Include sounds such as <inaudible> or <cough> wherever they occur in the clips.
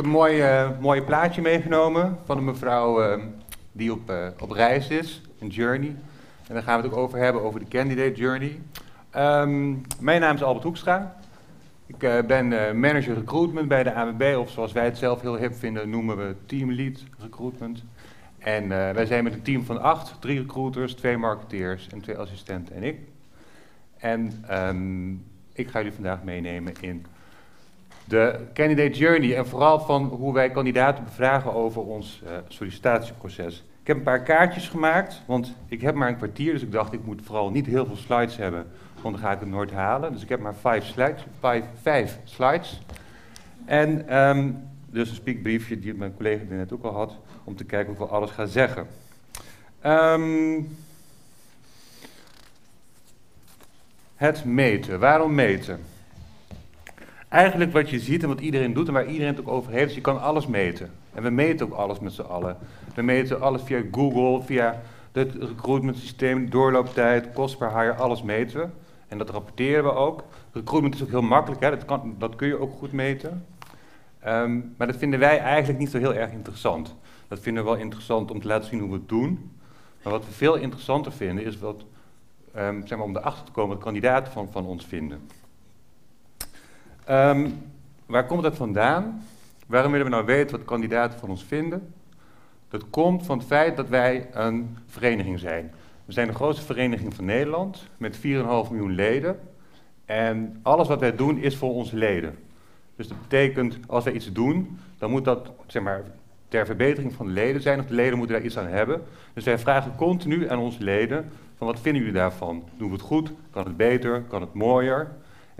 heb een mooi, uh, mooi plaatje meegenomen van een mevrouw uh, die op, uh, op reis is, een journey. En daar gaan we het ook over hebben, over de candidate journey. Um, mijn naam is Albert Hoekstra. Ik uh, ben manager recruitment bij de AWB, of zoals wij het zelf heel hip vinden, noemen we teamlead recruitment. En wij zijn met een team van acht, drie recruiters, twee marketeers en twee assistenten en ik. En um, ik ga jullie vandaag meenemen in de candidate journey en vooral van hoe wij kandidaten bevragen over ons sollicitatieproces. Ik heb een paar kaartjes gemaakt, want ik heb maar een kwartier, dus ik dacht ik moet vooral niet heel veel slides hebben want dan ga ik het nooit halen. Dus ik heb maar vijf slides. Vijf, vijf slides. En um, dus een speakbriefje die mijn collega net ook al had, om te kijken ik alles ga zeggen. Um, het meten. Waarom meten? Eigenlijk wat je ziet en wat iedereen doet en waar iedereen het ook over heeft, is je kan alles meten. En we meten ook alles met z'n allen. We meten alles via Google, via het recruitment systeem, doorlooptijd, kost per hire, alles meten we. En dat rapporteren we ook. Recruitment is ook heel makkelijk, hè? Dat, kan, dat kun je ook goed meten. Um, maar dat vinden wij eigenlijk niet zo heel erg interessant. Dat vinden we wel interessant om te laten zien hoe we het doen. Maar wat we veel interessanter vinden is wat, um, zeg maar om erachter te komen wat kandidaten van, van ons vinden. Um, waar komt dat vandaan? Waarom willen we nou weten wat kandidaten van ons vinden? Dat komt van het feit dat wij een vereniging zijn. We zijn de grootste vereniging van Nederland met 4,5 miljoen leden. En alles wat wij doen is voor onze leden. Dus dat betekent, als wij iets doen, dan moet dat zeg maar, ter verbetering van de leden zijn, of de leden moeten daar iets aan hebben. Dus wij vragen continu aan onze leden, van wat vinden jullie daarvan? Doen we het goed? Kan het beter? Kan het mooier?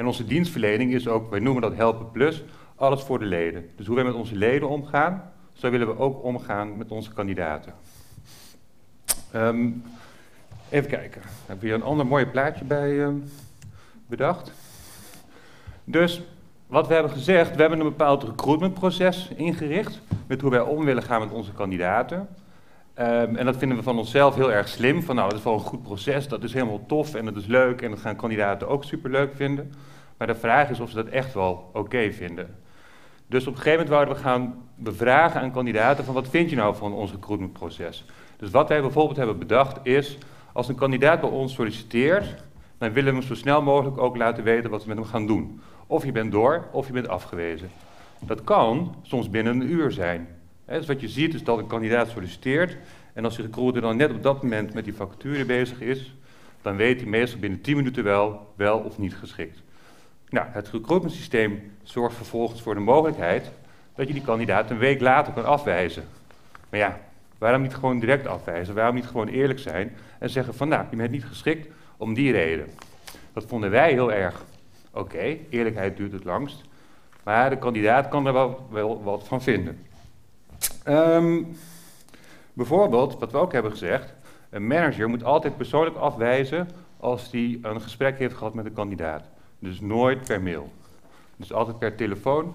En onze dienstverlening is ook, wij noemen dat Helpen Plus, alles voor de leden. Dus hoe wij met onze leden omgaan, zo willen we ook omgaan met onze kandidaten. Um, Even kijken. Ik heb hier een ander mooi plaatje bij uh, bedacht. Dus wat we hebben gezegd, we hebben een bepaald recruitmentproces ingericht. Met hoe wij om willen gaan met onze kandidaten. Um, en dat vinden we van onszelf heel erg slim. Van nou, dat is wel een goed proces, dat is helemaal tof en dat is leuk. En dat gaan kandidaten ook superleuk vinden. Maar de vraag is of ze dat echt wel oké vinden. Dus op een gegeven moment wouden we gaan bevragen aan kandidaten van wat vind je nou van ons recruitmentproces. Dus wat wij bijvoorbeeld hebben bedacht is, als een kandidaat bij ons solliciteert, dan willen we hem zo snel mogelijk ook laten weten wat we met hem gaan doen. Of je bent door, of je bent afgewezen. Dat kan soms binnen een uur zijn. Dus wat je ziet is dat een kandidaat solliciteert. En als de recruiter dan net op dat moment met die vacature bezig is, dan weet hij meestal binnen 10 minuten wel, wel of niet geschikt. Nou, het recruitment systeem zorgt vervolgens voor de mogelijkheid dat je die kandidaat een week later kan afwijzen. Maar ja, Waarom niet gewoon direct afwijzen? Waarom niet gewoon eerlijk zijn en zeggen van nou, je bent niet geschikt om die reden. Dat vonden wij heel erg oké, eerlijkheid duurt het langst. Maar de kandidaat kan er wel, wel wat van vinden. Um, bijvoorbeeld, wat we ook hebben gezegd, een manager moet altijd persoonlijk afwijzen als hij een gesprek heeft gehad met een kandidaat. Dus nooit per mail. Dus altijd per telefoon.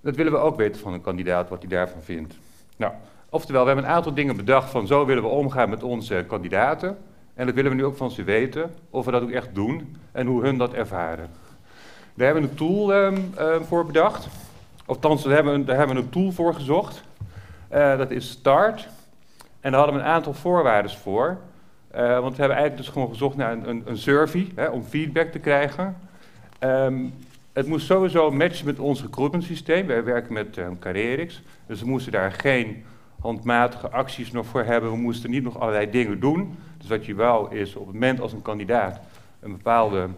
Dat willen we ook weten van een kandidaat, wat hij daarvan vindt. Nou, Oftewel, we hebben een aantal dingen bedacht van zo willen we omgaan met onze kandidaten. En dat willen we nu ook van ze weten, of we dat ook echt doen en hoe hun dat ervaren. Daar hebben we een tool um, um, voor bedacht. Althans, daar hebben, we, daar hebben we een tool voor gezocht. Uh, dat is Start. En daar hadden we een aantal voorwaarden voor. Uh, want we hebben eigenlijk dus gewoon gezocht naar een, een, een survey hè, om feedback te krijgen. Um, het moest sowieso matchen met ons recruitment systeem. Wij werken met um, Carerix. Dus we moesten daar geen handmatige acties nog voor hebben. We moesten niet nog allerlei dingen doen. Dus wat je wou is op het moment als een kandidaat een bepaalde,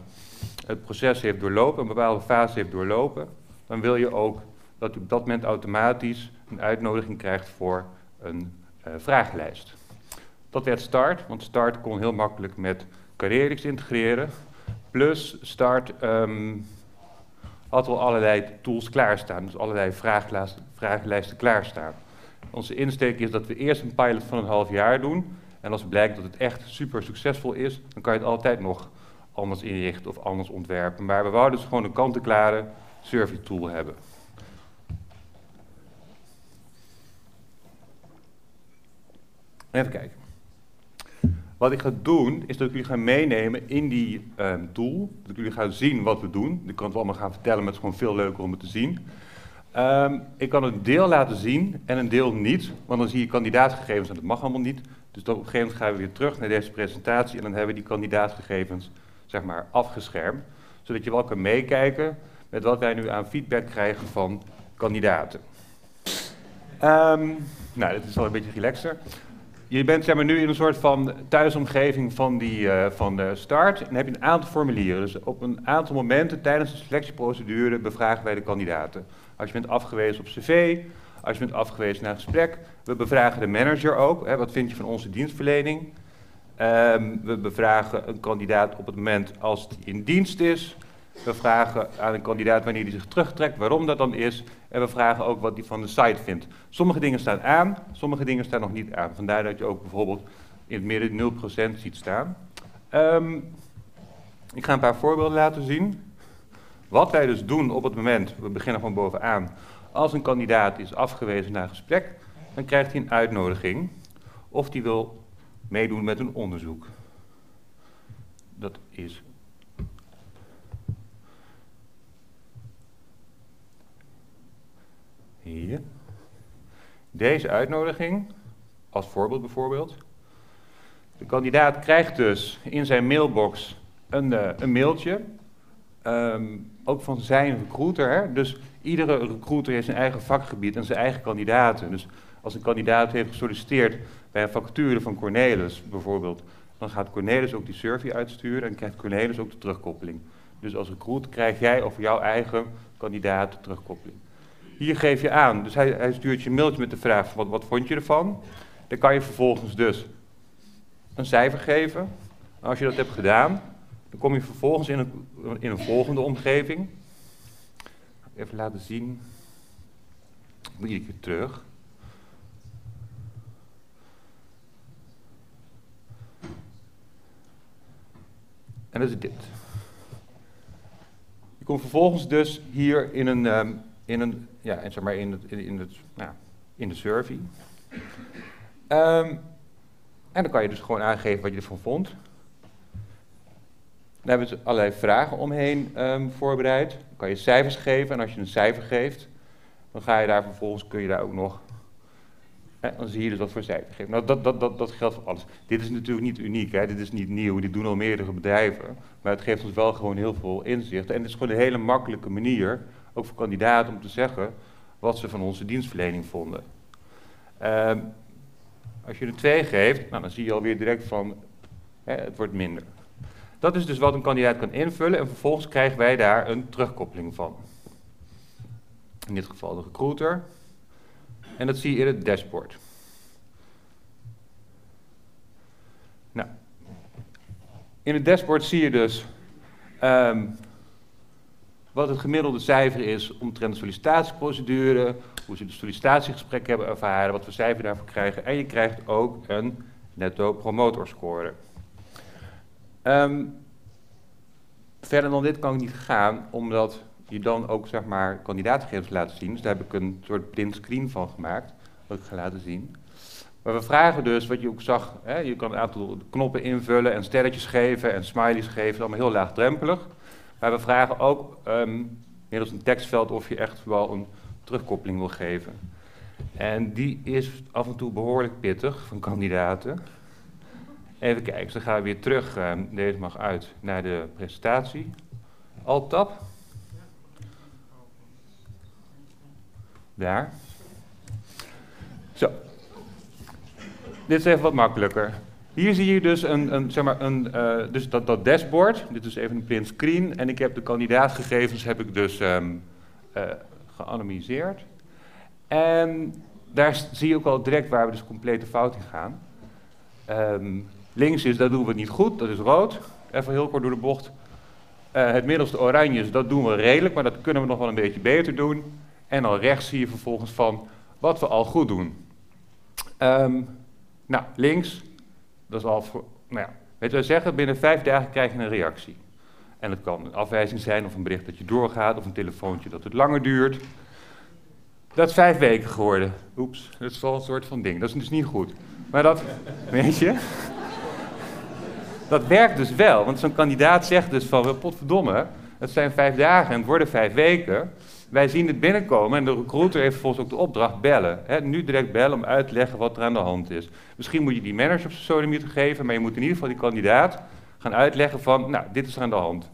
het proces heeft doorlopen, een bepaalde fase heeft doorlopen, dan wil je ook dat u op dat moment automatisch een uitnodiging krijgt voor een uh, vragenlijst. Dat werd Start, want Start kon heel makkelijk met Carerix integreren. Plus Start um, had al allerlei tools klaarstaan, dus allerlei vragenlijsten, klaarstaan. Onze insteek is dat we eerst een pilot van een half jaar doen. En als blijkt dat het echt super succesvol is, dan kan je het altijd nog anders inrichten of anders ontwerpen. Maar we wouden dus gewoon een kant-en-klare survey tool hebben. Even kijken. Wat ik ga doen, is dat ik jullie ga meenemen in die tool. Dat ik jullie ga zien wat we doen. Ik kan het allemaal gaan vertellen, maar het is gewoon veel leuker om het te zien. Ehm, ik kan een deel laten zien en een deel niet, want dan zie je kandidaatgegevens en dat mag allemaal niet. Dus dan op een gegeven moment gaan we weer terug naar deze presentatie en dan hebben we die kandidaatgegevens zeg maar afgeschermd, zodat je wel kan meekijken met wat wij nu aan feedback krijgen van kandidaten. Ehm, nou, dit is wel een beetje relaxer. Je bent zeg maar, nu in een soort van thuisomgeving van, die, uh, van de start. En dan heb je een aantal formulieren. Dus op een aantal momenten tijdens de selectieprocedure bevragen wij de kandidaten. Als je bent afgewezen op cv, als je bent afgewezen naar gesprek. We bevragen de manager ook. Hè, wat vind je van onze dienstverlening? Um, we bevragen een kandidaat op het moment als hij in dienst is. We vragen aan een kandidaat wanneer hij zich terugtrekt, waarom dat dan is. En we vragen ook wat hij van de site vindt. Sommige dingen staan aan, sommige dingen staan nog niet aan. Vandaar dat je ook bijvoorbeeld in het midden 0% ziet staan. Um, ik ga een paar voorbeelden laten zien. Wat wij dus doen op het moment, we beginnen van bovenaan. Als een kandidaat is afgewezen naar gesprek, dan krijgt hij een uitnodiging of hij wil meedoen met een onderzoek. Dat is Hier. Deze uitnodiging, als voorbeeld bijvoorbeeld. De kandidaat krijgt dus in zijn mailbox een, uh, een mailtje, um, ook van zijn recruiter. Dus iedere recruiter heeft zijn eigen vakgebied en zijn eigen kandidaten. Dus als een kandidaat heeft gesolliciteerd bij een vacature van Cornelis bijvoorbeeld, dan gaat Cornelis ook die survey uitsturen en krijgt Cornelis ook de terugkoppeling. Dus als recruiter krijg jij over jouw eigen kandidaat de terugkoppeling. Hier geef je aan, dus hij, hij stuurt je een mailtje met de vraag, wat, wat vond je ervan? Dan kan je vervolgens dus een cijfer geven. En als je dat hebt gedaan, dan kom je vervolgens in een, in een volgende omgeving. Even laten zien. Ik moet iedere keer terug. En dat is dit. Je komt vervolgens dus hier in een, um, in een ja, en zeg maar in, het, in, het, nou, in de survey. Um, en dan kan je dus gewoon aangeven wat je ervan vond. Dan hebben we allerlei vragen omheen um, voorbereid. Dan kan je cijfers geven en als je een cijfer geeft, dan ga je daar vervolgens, kun je daar ook nog, hè, dan zie je dus wat voor cijfer geeft. Nou, dat, dat, dat, dat geldt voor alles. Dit is natuurlijk niet uniek, hè? dit is niet nieuw, dit doen al meerdere bedrijven. Maar het geeft ons wel gewoon heel veel inzicht. En het is gewoon een hele makkelijke manier ook voor kandidaten om te zeggen wat ze van onze dienstverlening vonden. Uh, als je er twee geeft, nou, dan zie je alweer direct van hè, het wordt minder. Dat is dus wat een kandidaat kan invullen en vervolgens krijgen wij daar een terugkoppeling van. In dit geval de recruiter. En dat zie je in het dashboard. Nou, in het dashboard zie je dus um, wat het gemiddelde cijfer is omtrent de sollicitatieprocedure, hoe ze de sollicitatiegesprek hebben ervaren, wat voor cijfer daarvoor krijgen. En je krijgt ook een netto promotorscore. Um, verder dan dit kan ik niet gaan, omdat je dan ook zeg maar kandidaatgegevens laat zien. Dus daar heb ik een soort print screen van gemaakt, wat ik ga laten zien. Maar we vragen dus, wat je ook zag, hè, je kan een aantal knoppen invullen en sterretjes geven en smileys geven, allemaal heel laagdrempelig. Maar we vragen ook um, middels een tekstveld of je echt wel een terugkoppeling wil geven. En die is af en toe behoorlijk pittig van kandidaten. Even kijken, dan gaan we weer terug. Uh, deze mag uit naar de presentatie. Alt-tab. Daar. Zo. Dit is even wat makkelijker. Hier zie je dus, een, een, zeg maar een, uh, dus dat, dat dashboard. Dit is even een print screen. En ik heb de kandidaatgegevens heb ik dus um, uh, geanonimiseerd. En daar zie je ook al direct waar we dus complete fout in gaan. Um, links is, dat doen we niet goed, dat is rood. Even heel kort door de bocht. Uh, het middelste oranje, dat doen we redelijk, maar dat kunnen we nog wel een beetje beter doen. En dan rechts zie je vervolgens van wat we al goed doen. Um, nou, links, dat is al nou ja, weet je zeggen, binnen vijf dagen krijg je een reactie. En het kan een afwijzing zijn of een bericht dat je doorgaat of een telefoontje dat het langer duurt. Dat is vijf weken geworden. Oeps, dat is wel een soort van ding. Dat is dus niet goed. Maar dat, <laughs> weet je, dat werkt dus wel. Want zo'n kandidaat zegt dus van, potverdomme, het zijn vijf dagen en het worden vijf weken. Wij zien het binnenkomen en de recruiter heeft vervolgens ook de opdracht bellen. Nu direct bellen om uit te leggen wat er aan de hand is. Misschien moet je die manager op zijn geven, maar je moet in ieder geval die kandidaat gaan uitleggen van, nou, dit is er aan de hand.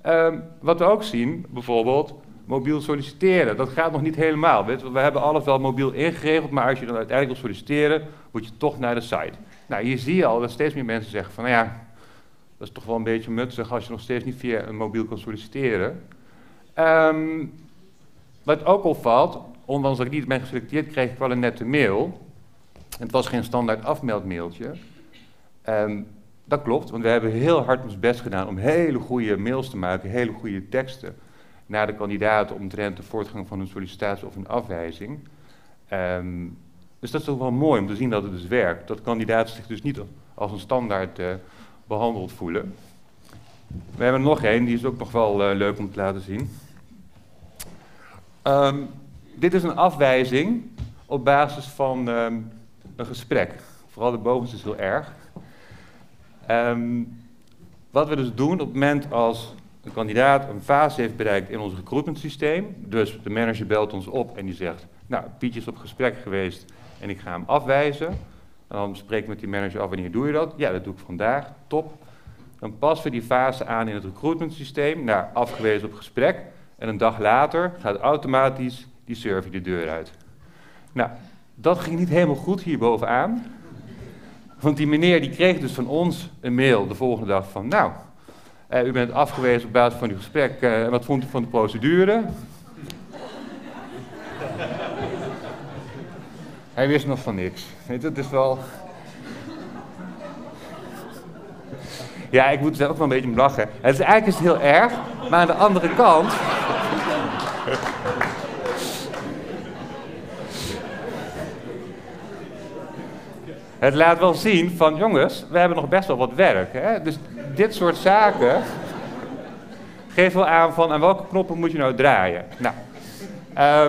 Ehm, wat we ook zien, bijvoorbeeld, mobiel solliciteren. Dat gaat nog niet helemaal. Weet we, we hebben alles wel mobiel ingeregeld, maar als je dan uiteindelijk wil solliciteren, moet je toch naar de site. Nou, hier zie je al dat steeds meer mensen zeggen van, nou ja, dat is toch wel een beetje mutsig als je nog steeds niet via een mobiel kan solliciteren. Um, wat ook opvalt, ondanks dat ik niet ben geselecteerd, kreeg ik wel een nette mail. Het was geen standaard afmeldmailtje. Um, dat klopt, want we hebben heel hard ons best gedaan om hele goede mails te maken, hele goede teksten naar de kandidaten omtrent de voortgang van een sollicitatie of een afwijzing. Um, dus dat is toch wel mooi om te zien dat het dus werkt. Dat kandidaten zich dus niet als een standaard uh, behandeld voelen. We hebben er nog één, die is ook nog wel uh, leuk om te laten zien. Um, dit is een afwijzing op basis van um, een gesprek. Vooral de bovenste is heel erg. Um, wat we dus doen op het moment als een kandidaat een fase heeft bereikt in ons recruitment systeem, dus de manager belt ons op en die zegt, nou, Pietje is op gesprek geweest en ik ga hem afwijzen. En dan spreek ik met die manager af, wanneer doe je dat? Ja, dat doe ik vandaag, top. Dan passen we die fase aan in het recruitment systeem, naar afgewezen op gesprek. En een dag later gaat automatisch die server de deur uit. Nou, dat ging niet helemaal goed hier bovenaan. Want die meneer die kreeg dus van ons een mail de volgende dag van... Nou, uh, u bent afgewezen op basis van uw gesprek. Uh, wat vond u van de procedure? <laughs> Hij wist nog van niks. Dat is wel... Ja, ik moet er ook wel een beetje om lachen. Het is eigenlijk is heel erg, maar aan de andere kant... Het laat wel zien van, jongens, we hebben nog best wel wat werk. Hè? Dus dit soort zaken geeft wel aan van, aan welke knoppen moet je nou draaien? Nou,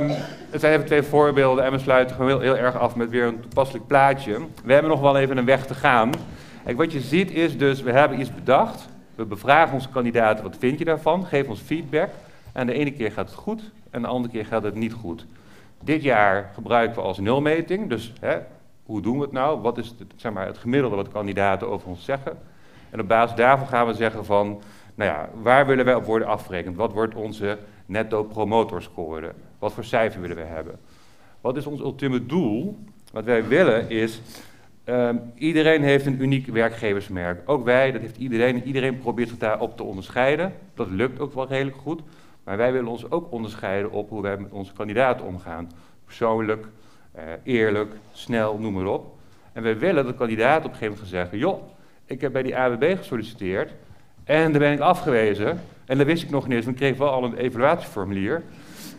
um, het zijn even twee voorbeelden en we sluiten gewoon heel, erg af met weer een toepasselijk plaatje. We hebben nog wel even een weg te gaan. Kijk, wat je ziet is dus, we hebben iets bedacht. We bevragen onze kandidaten, wat vind je daarvan? Geef ons feedback. En de ene keer gaat het goed en de andere keer gaat het niet goed. Dit jaar gebruiken we als nulmeting, dus hè, hoe doen we het nou? Wat is het, zeg maar, het gemiddelde wat kandidaten over ons zeggen? En op basis daarvan gaan we zeggen van, nou ja, waar willen wij op worden afgerekend? Wat wordt onze netto promotorscore? Wat voor cijfer willen we hebben? Wat is ons ultieme doel? Wat wij willen is, um, iedereen heeft een uniek werkgeversmerk. Ook wij, dat heeft iedereen. Iedereen probeert zich daarop te onderscheiden. Dat lukt ook wel redelijk goed. Maar wij willen ons ook onderscheiden op hoe wij met onze kandidaten omgaan. Persoonlijk, uh, eerlijk, snel, noem maar op. En wij willen dat de kandidaat op een gegeven moment gaan zeggen... joh, ik heb bij die AWB gesolliciteerd en daar ben ik afgewezen. En dat wist ik nog niet eens, want ik kreeg wel al een evaluatieformulier.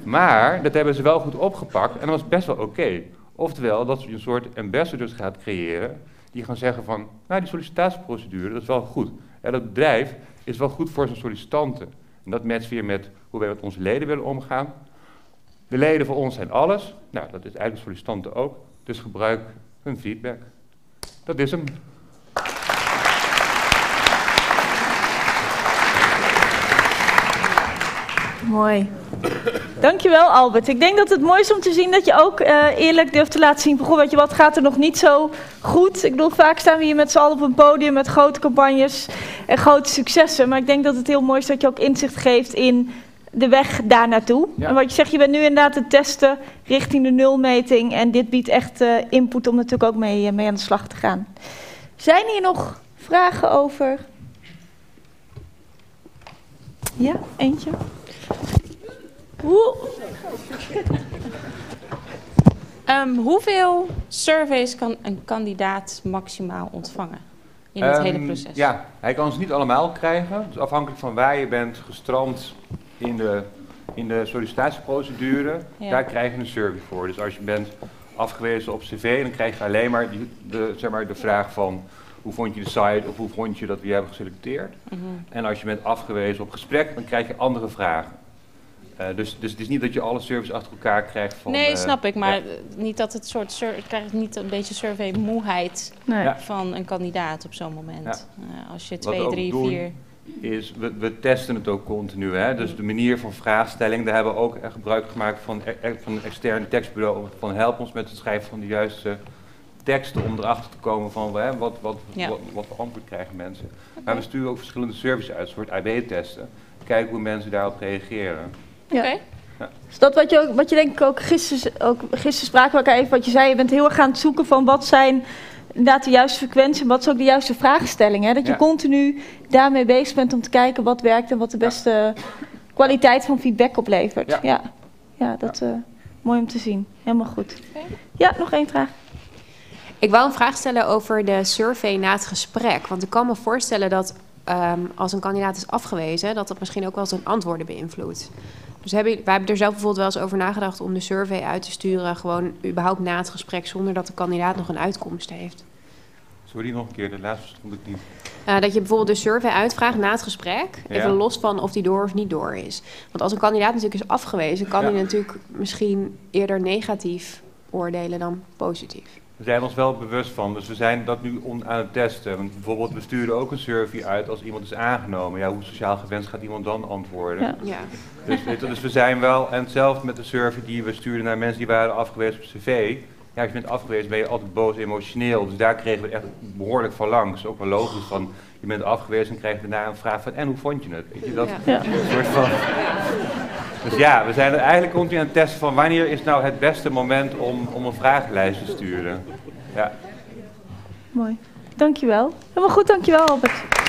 Maar dat hebben ze wel goed opgepakt en dat was best wel oké. Oftewel, dat je een soort ambassadors gaat creëren... die gaan zeggen van, nou die sollicitatieprocedure, dat is wel goed. En dat bedrijf is wel goed voor zijn sollicitanten. En dat matcht weer met hoe wij met onze leden willen omgaan. De leden voor ons zijn alles. Nou, dat is eigenlijk sollicitanten ook. Dus gebruik hun feedback. Dat is hem. Mooi. Dankjewel Albert. Ik denk dat het mooi is om te zien dat je ook uh, eerlijk durft te laten zien... Goh, weet je wat, gaat er nog niet zo goed? Ik bedoel, vaak staan we hier met z'n allen op een podium met grote campagnes en grote successen. Maar ik denk dat het heel mooi is dat je ook inzicht geeft in de weg daar naartoe. En wat je zegt, je bent nu inderdaad het testen richting de nulmeting. En dit biedt echt uh, input om natuurlijk ook mee, uh, mee aan de slag te gaan. Zijn hier nog vragen over? Ja, eentje. Hoe... Um, hoeveel surveys kan een kandidaat maximaal ontvangen in het um, hele proces? Ja, hij kan ze niet allemaal krijgen. Dus afhankelijk van waar je bent gestrand in de, in de sollicitatieprocedure, ja. daar krijg je een survey voor. Dus als je bent afgewezen op cv, dan krijg je alleen maar, die, de, zeg maar de vraag van hoe vond je de site of hoe vond je dat we je hebben geselecteerd. Mm -hmm. En als je bent afgewezen op gesprek, dan krijg je andere vragen. Uh, dus, dus het is niet dat je alle services achter elkaar krijgt van... Nee, uh, snap ik. Maar ja. niet dat het soort... Ik krijg niet een beetje survey-moeheid nee. van een kandidaat op zo'n moment. Ja. Uh, als je twee, drie, vier is, we, we testen het ook continu. Hè? Dus de manier van vraagstelling, daar hebben we ook gebruik gemaakt van, van een extern tekstbureau. Van help ons met het schrijven van de juiste teksten om erachter te komen van hè, wat, wat, Ja. wat, wat voor antwoord krijgen mensen. Maar we sturen ook verschillende services uit, een soort AB-testen. Kijken hoe mensen daarop reageren. Ja. Oké. Dus dat wat je, ook, wat je denk ik ook gisteren, ook gisteren spraken we elkaar even wat je zei. Je bent heel erg aan het zoeken van wat zijn inderdaad de juiste frequentie en wat is ook de juiste vraagstelling. Hè? Dat je Ja. continu daarmee bezig bent om te kijken wat werkt en wat de Ja. beste kwaliteit van feedback oplevert. Ja, Ja. ja. dat eh mooi om te zien. Helemaal goed. Ja, nog één vraag. Ik wou een vraag stellen over de survey na het gesprek. Want ik kan me voorstellen dat ehm, als een kandidaat is afgewezen, dat dat misschien ook wel zijn antwoorden beïnvloedt. Dus hebben, wij hebben er zelf bijvoorbeeld wel eens over nagedacht om de survey uit te sturen, gewoon überhaupt na het gesprek, zonder dat de kandidaat nog een uitkomst heeft. Sorry nog een keer, de laatste stond ik niet. Eh, dat je bijvoorbeeld de survey uitvraagt na het gesprek, Ja. even los van of die door of niet door is. Want als een kandidaat natuurlijk is afgewezen, kan Ja. hij natuurlijk misschien eerder negatief oordelen dan positief. We zijn ons wel bewust van, dus we zijn dat nu on- aan het testen. Want bijvoorbeeld, we sturen ook een survey uit als iemand is aangenomen. Ja, hoe sociaal gewenst gaat iemand dan antwoorden? Ja. Ja. Dus, weet je, dus we zijn wel, en hetzelfde met de survey die we stuurden naar mensen die waren afgewezen op cv. Ja, als je bent afgewezen ben je altijd boos, emotioneel. Dus daar kregen we echt behoorlijk van langs. Ook wel logisch van, je bent afgewezen en krijg je daarna een vraag van, en hoe vond je het? Weet je, dat Ja. Ja. een soort van... Dus ja, we zijn er eigenlijk continu aan het testen van wanneer is nou het beste moment om, om een vragenlijst te sturen. Ja. Mooi. Dankjewel. Helemaal goed, dankjewel Albert.